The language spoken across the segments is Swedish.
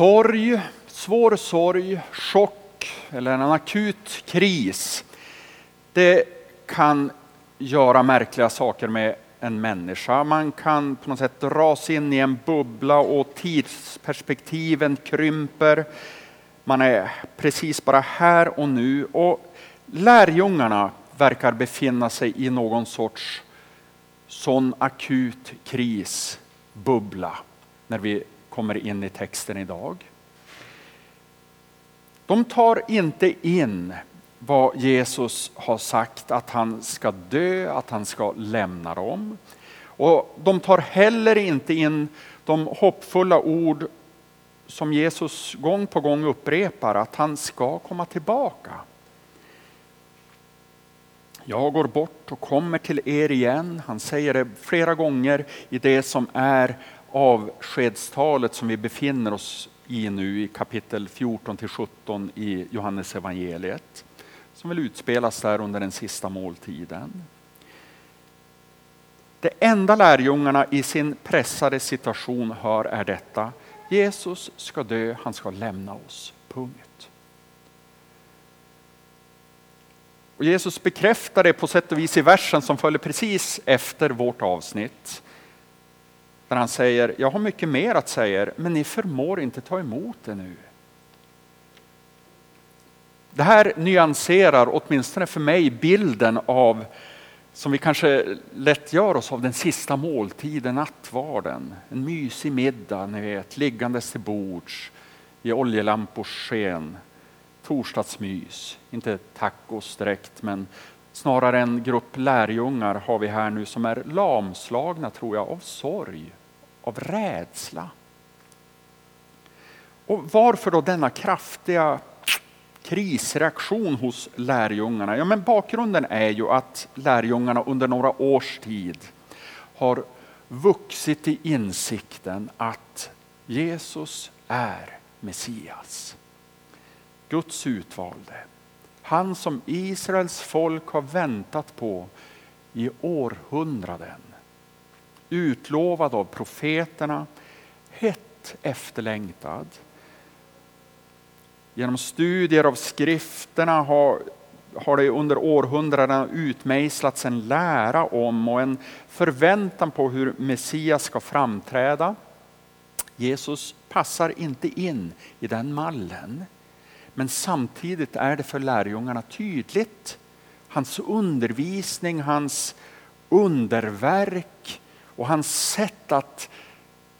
Sorg, svår sorg, chock eller en akut kris. Det kan göra märkliga saker med en människa. Man kan på något sätt dras in i en bubbla och tidsperspektiven krymper. Man är precis bara här och nu. Och lärjungarna verkar befinna sig i någon sorts sån akut krisbubbla när vi kommer in i texten idag. De tar inte in vad Jesus har sagt att han ska dö, att han ska lämna dem. Och de tar heller inte in de hoppfulla ord som Jesus gång på gång upprepar, att han ska komma tillbaka. Jag går bort och kommer till er igen. Han säger det flera gånger i det som är avskedstalet som vi befinner oss i nu i kapitel 14 till 17 i Johannes evangeliet som vill utspelas där under den sista måltiden. Det enda lärjungarna i sin pressade situation hör är detta. Jesus ska dö, han ska lämna oss. Punkt. Och Jesus bekräftar det på sätt och vis i versen som följer precis efter vårt avsnitt. När han säger, jag har mycket mer att säga men ni förmår inte ta emot det nu. Det här nyanserar åtminstone för mig bilden av som vi kanske lätt gör oss av den sista måltiden, nattvarden. En mysig middag, ni vet, liggandes till bords i oljelampors sken. Torsdagsmys, inte tacos direkt men snarare en grupp lärjungar har vi här nu som är lamslagna tror jag av sorg, av rädsla. Och varför då denna kraftiga krisreaktion hos lärjungarna? Ja, men bakgrunden är ju att lärjungarna under några års tid har vuxit i insikten att Jesus är Messias. Guds utvalde. Han som Israels folk har väntat på i århundraden. Utlovad av profeterna, hett efterlängtad Genom studier av skrifterna har, har det under århundradena utmejslats en lära om och en förväntan på hur Messias ska framträda. Jesus passar inte in i den mallen. Men samtidigt är det för lärjungarna tydligt. Hans undervisning, hans underverk och hans sätt att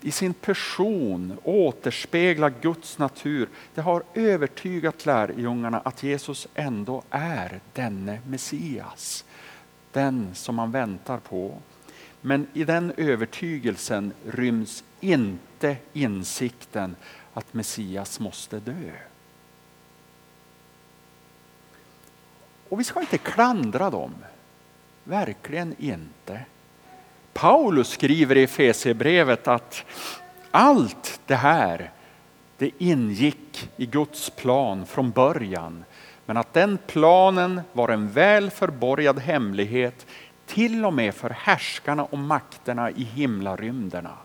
i sin person återspegla Guds natur. Det har övertygat lärjungarna att Jesus ändå är denne Messias. Den som man väntar på. Men i den övertygelsen ryms inte insikten att Messias måste dö. Och vi ska inte klandra dem. Verkligen inte. Paulus skriver i Efesierbrevet att allt det här det ingick i Guds plan från början. Men att den planen var en väl förborgad hemlighet till och med för härskarna och makterna i himlarymderna.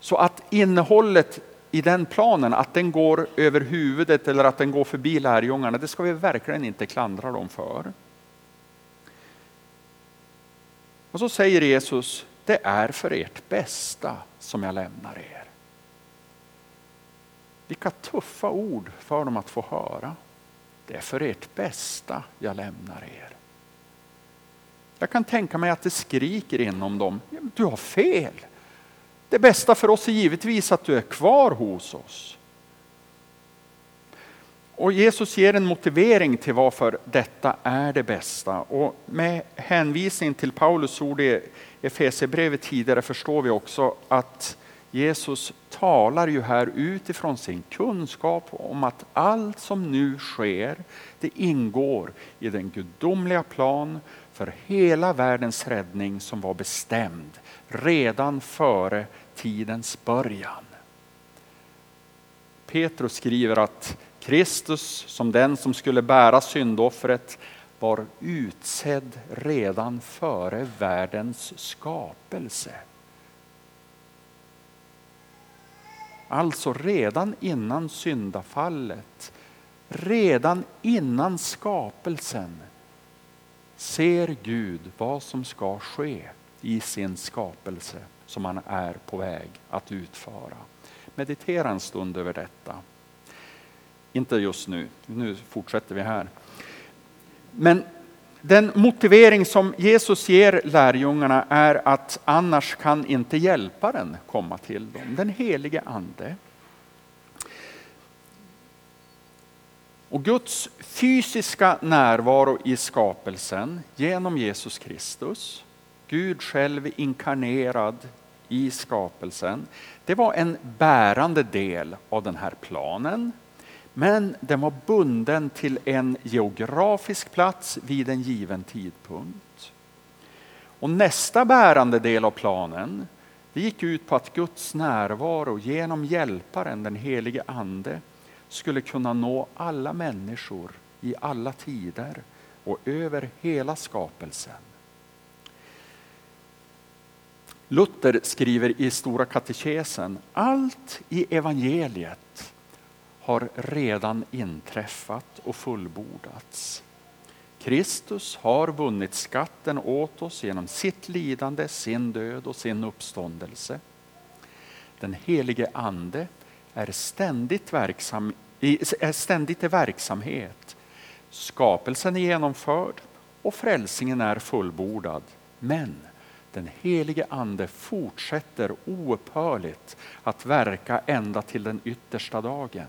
Så att innehållet i den planen, att den går över huvudet eller att den går förbi lärjungarna, det ska vi verkligen inte klandra dem för. Och så säger Jesus, det är för ert bästa som jag lämnar er. Vilka tuffa ord för dem att få höra. Det är för ert bästa jag lämnar er. Jag kan tänka mig att det skriker inom dem, du har fel. Det bästa för oss är givetvis att du är kvar hos oss. Och Jesus ger en motivering till varför detta är det bästa. Och med hänvisning till Paulus ord i Efesierbrevet tidigare förstår vi också att Jesus talar ju här utifrån sin kunskap om att allt som nu sker, det ingår i den gudomliga plan för hela världens räddning som var bestämd redan före tidens början. Petrus skriver att Kristus som den som skulle bära syndoffret var utsedd redan före världens skapelse. alltså redan innan syndafallet, redan innan skapelsen, ser Gud vad som ska ske i sin skapelse som han är på väg att utföra. Meditera en stund över detta. Inte just nu, nu fortsätter vi här. Men den motivering som Jesus ger lärjungarna är att annars kan inte hjälparen komma till dem, den helige ande. Och Guds fysiska närvaro i skapelsen genom Jesus Kristus, Gud själv inkarnerad i skapelsen, det var en bärande del av den här planen. Men den var bunden till en geografisk plats vid en given tidpunkt. Och nästa bärande del av planen det gick ut på att Guds närvaro genom hjälparen, den helige Ande, skulle kunna nå alla människor i alla tider och över hela skapelsen. Luther skriver i Stora katekesen, allt i evangeliet har redan inträffat och fullbordats. Kristus har vunnit skatten åt oss genom sitt lidande, sin död och sin uppståndelse. Den helige Ande är ständigt, verksam, är ständigt i verksamhet. Skapelsen är genomförd och frälsningen är fullbordad. Men den helige Ande fortsätter oupphörligt att verka ända till den yttersta dagen.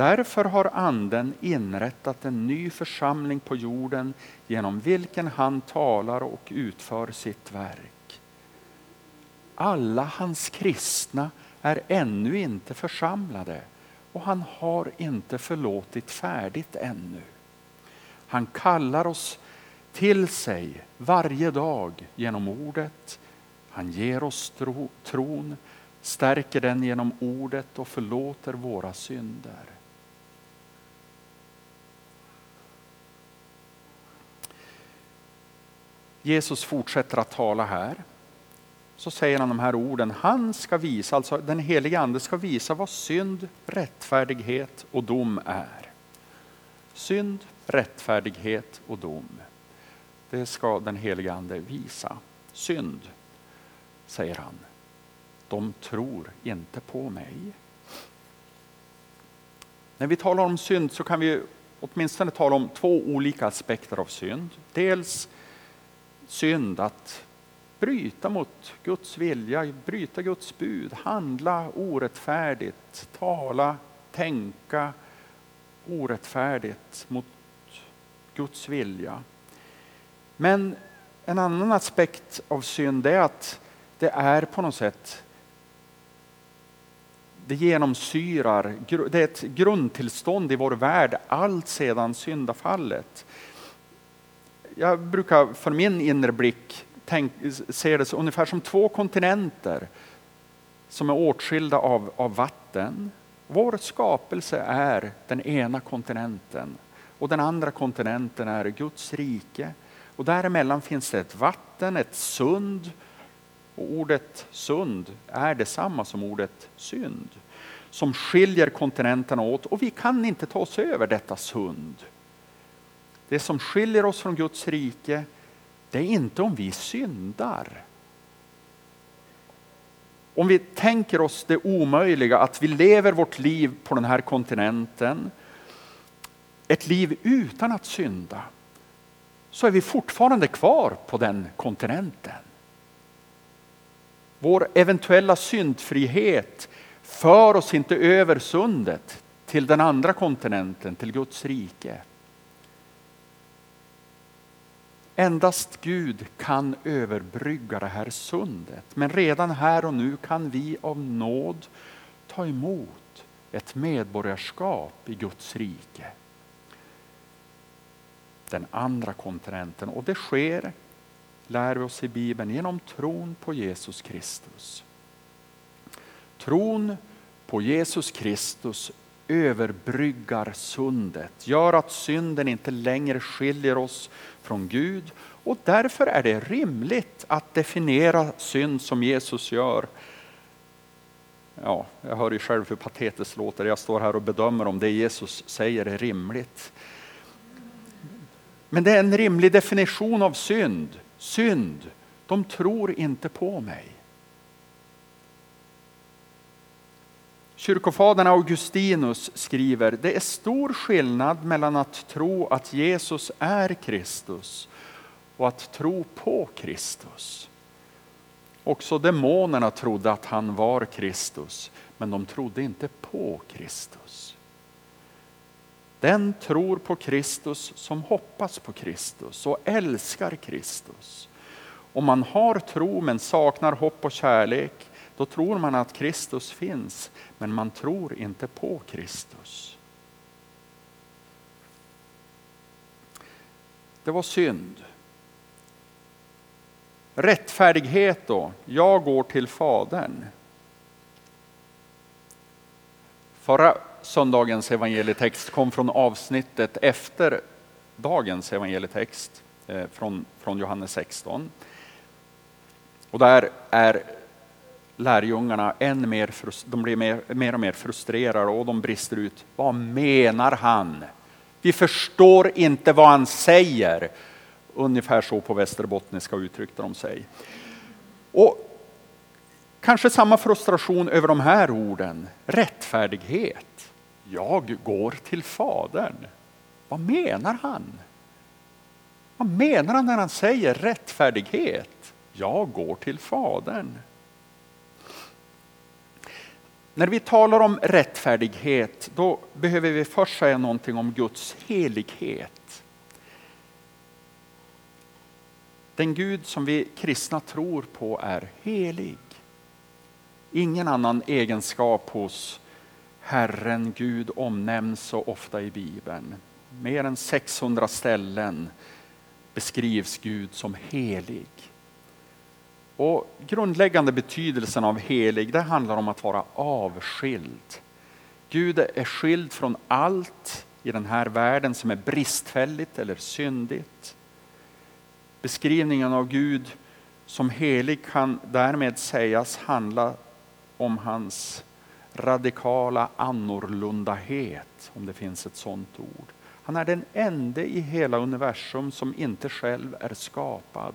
Därför har Anden inrättat en ny församling på jorden genom vilken han talar och utför sitt verk. Alla hans kristna är ännu inte församlade och han har inte förlåtit färdigt ännu. Han kallar oss till sig varje dag genom ordet. Han ger oss tro, tron, stärker den genom ordet och förlåter våra synder. Jesus fortsätter att tala här. Så säger han de här orden. Han ska visa, alltså den helige ande ska visa vad synd, rättfärdighet och dom är. Synd, rättfärdighet och dom. Det ska den helige ande visa. Synd, säger han. De tror inte på mig. När vi talar om synd så kan vi åtminstone tala om två olika aspekter av synd. Dels synd att bryta mot Guds vilja, bryta Guds bud, handla orättfärdigt, tala, tänka orättfärdigt mot Guds vilja. Men en annan aspekt av synd är att det är på något sätt det genomsyrar, det är ett grundtillstånd i vår värld allt sedan syndafallet jag brukar för min inre blick tänk, se det ungefär som två kontinenter som är åtskilda av, av vatten. Vår skapelse är den ena kontinenten och den andra kontinenten är Guds rike. Och däremellan finns det ett vatten, ett sund. Och ordet sund är detsamma som ordet synd som skiljer kontinenterna åt och vi kan inte ta oss över detta sund. Det som skiljer oss från Guds rike, det är inte om vi syndar. Om vi tänker oss det omöjliga, att vi lever vårt liv på den här kontinenten, ett liv utan att synda, så är vi fortfarande kvar på den kontinenten. Vår eventuella syndfrihet för oss inte över sundet till den andra kontinenten, till Guds rike. Endast Gud kan överbrygga det här sundet. Men redan här och nu kan vi av nåd ta emot ett medborgarskap i Guds rike. Den andra kontinenten. Och det sker, lär vi oss i Bibeln, genom tron på Jesus Kristus. Tron på Jesus Kristus överbryggar sundet, gör att synden inte längre skiljer oss från Gud och därför är det rimligt att definiera synd som Jesus gör. ja, jag hör ju själv hur patetiskt låter. Jag står här och bedömer om det Jesus säger är rimligt. Men det är en rimlig definition av synd. Synd, de tror inte på mig. Kyrkofadern Augustinus skriver, det är stor skillnad mellan att tro att Jesus är Kristus och att tro på Kristus. Också demonerna trodde att han var Kristus, men de trodde inte på Kristus. Den tror på Kristus som hoppas på Kristus och älskar Kristus. Om man har tro men saknar hopp och kärlek, då tror man att Kristus finns, men man tror inte på Kristus. Det var synd. Rättfärdighet då, jag går till Fadern. Förra söndagens evangelietext kom från avsnittet efter dagens evangelietext eh, från, från Johannes 16. Och där är lärjungarna än mer, de blir mer, mer och mer frustrerade och de brister ut. Vad menar han? Vi förstår inte vad han säger. Ungefär så på västerbottniska uttryckte de sig. Och kanske samma frustration över de här orden. Rättfärdighet. Jag går till Fadern. Vad menar han? Vad menar han när han säger rättfärdighet? Jag går till Fadern. När vi talar om rättfärdighet, då behöver vi först säga någonting om Guds helighet. Den Gud som vi kristna tror på är helig. Ingen annan egenskap hos Herren Gud omnämns så ofta i Bibeln. Mer än 600 ställen beskrivs Gud som helig. Och grundläggande betydelsen av helig, det handlar om att vara avskild. Gud är skild från allt i den här världen som är bristfälligt eller syndigt. Beskrivningen av Gud som helig kan därmed sägas handla om hans radikala annorlundahet, om det finns ett sådant ord. Han är den ende i hela universum som inte själv är skapad.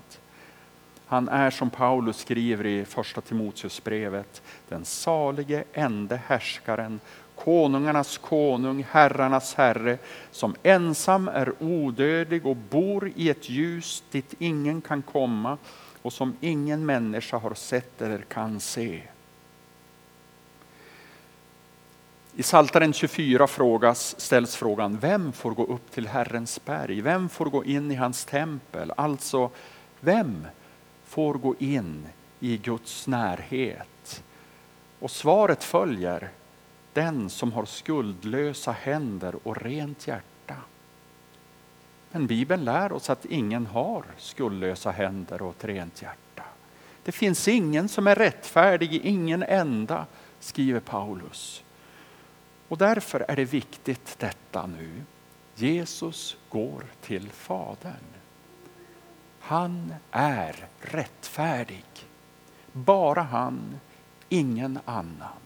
Han är som Paulus skriver i första Timoteusbrevet, den salige ende härskaren, konungarnas konung, herrarnas herre, som ensam är odödlig och bor i ett ljus dit ingen kan komma och som ingen människa har sett eller kan se. I Saltaren 24 frågas, ställs frågan, vem får gå upp till Herrens berg? Vem får gå in i hans tempel? Alltså, vem får gå in i Guds närhet? Och svaret följer den som har skuldlösa händer och rent hjärta. Men Bibeln lär oss att ingen har skuldlösa händer och ett rent hjärta. Det finns ingen som är rättfärdig, ingen enda, skriver Paulus. Och därför är det viktigt detta nu. Jesus går till Fadern. Han är rättfärdig. Bara han, ingen annan.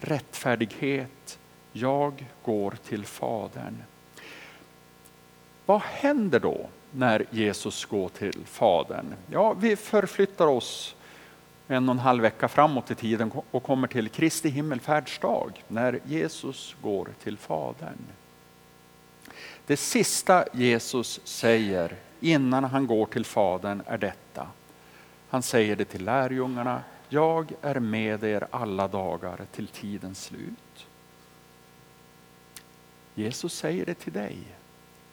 Rättfärdighet, jag går till Fadern. Vad händer då när Jesus går till Fadern? Ja, vi förflyttar oss en och en halv vecka framåt i tiden och kommer till Kristi himmelfärdsdag när Jesus går till Fadern. Det sista Jesus säger innan han går till Fadern är detta. Han säger det till lärjungarna. Jag är med er alla dagar till tidens slut. Jesus säger det till dig.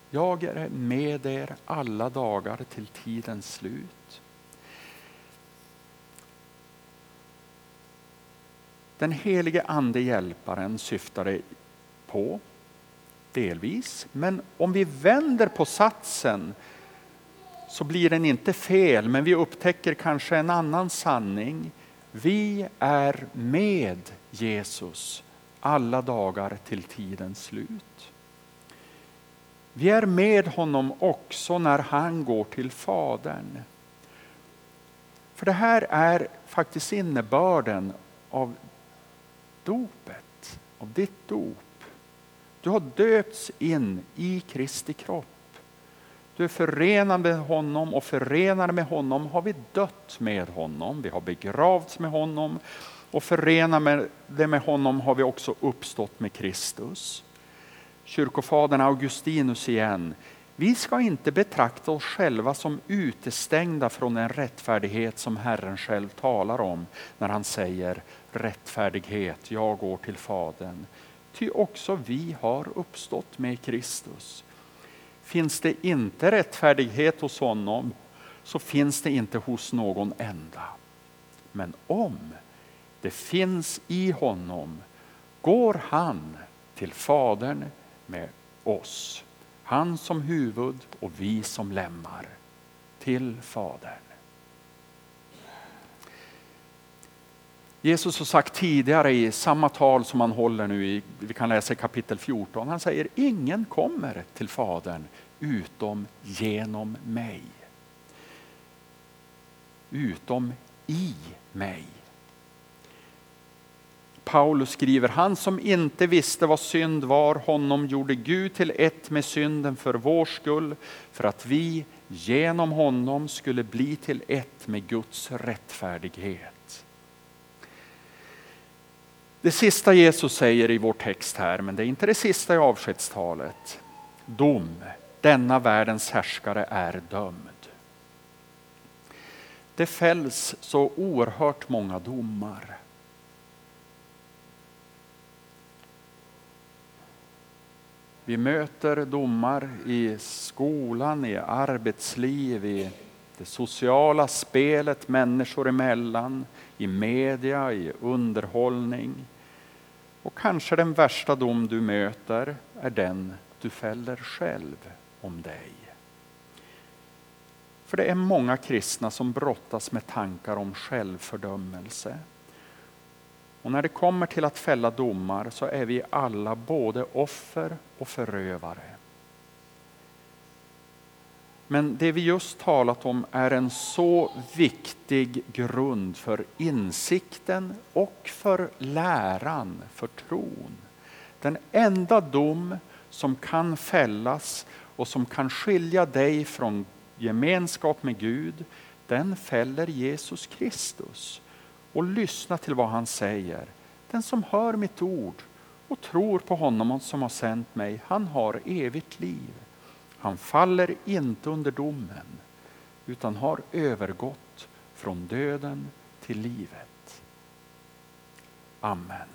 Jag är med er alla dagar till tidens slut. Den helige ande hjälparen syftar det på, delvis. Men om vi vänder på satsen så blir den inte fel, men vi upptäcker kanske en annan sanning. Vi är med Jesus alla dagar till tidens slut. Vi är med honom också när han går till Fadern. För det här är faktiskt innebörden av dopet, av ditt dop. Du har döpts in i Kristi kropp. Du är förenad med honom och förenade med honom har vi dött med honom. Vi har begravts med honom och förenade med honom har vi också uppstått med Kristus. Kyrkofadern Augustinus igen. Vi ska inte betrakta oss själva som utestängda från den rättfärdighet som Herren själv talar om när han säger rättfärdighet, jag går till Fadern. Ty också vi har uppstått med Kristus. Finns det inte rättfärdighet hos honom så finns det inte hos någon enda. Men om det finns i honom går han till Fadern med oss. Han som huvud och vi som lemmar till Fadern. Jesus har sagt tidigare i samma tal som han håller nu i, vi kan läsa i kapitel 14, han säger ingen kommer till Fadern utom genom mig. Utom i mig. Paulus skriver, han som inte visste vad synd var, honom gjorde Gud till ett med synden för vår skull, för att vi genom honom skulle bli till ett med Guds rättfärdighet. Det sista Jesus säger i vår text här, men det är inte det sista i avskedstalet. Dom, denna världens härskare är dömd. Det fälls så oerhört många domar. Vi möter domar i skolan, i arbetsliv, i det sociala spelet människor emellan, i media, i underhållning. Och kanske den värsta dom du möter är den du fäller själv om dig. För det är många kristna som brottas med tankar om självfördömelse. Och när det kommer till att fälla domar så är vi alla både offer och förövare. Men det vi just talat om är en så viktig grund för insikten och för läran, för tron. Den enda dom som kan fällas och som kan skilja dig från gemenskap med Gud, den fäller Jesus Kristus och lyssna till vad han säger. Den som hör mitt ord och tror på honom som har sänt mig, han har evigt liv. Han faller inte under domen utan har övergått från döden till livet. Amen.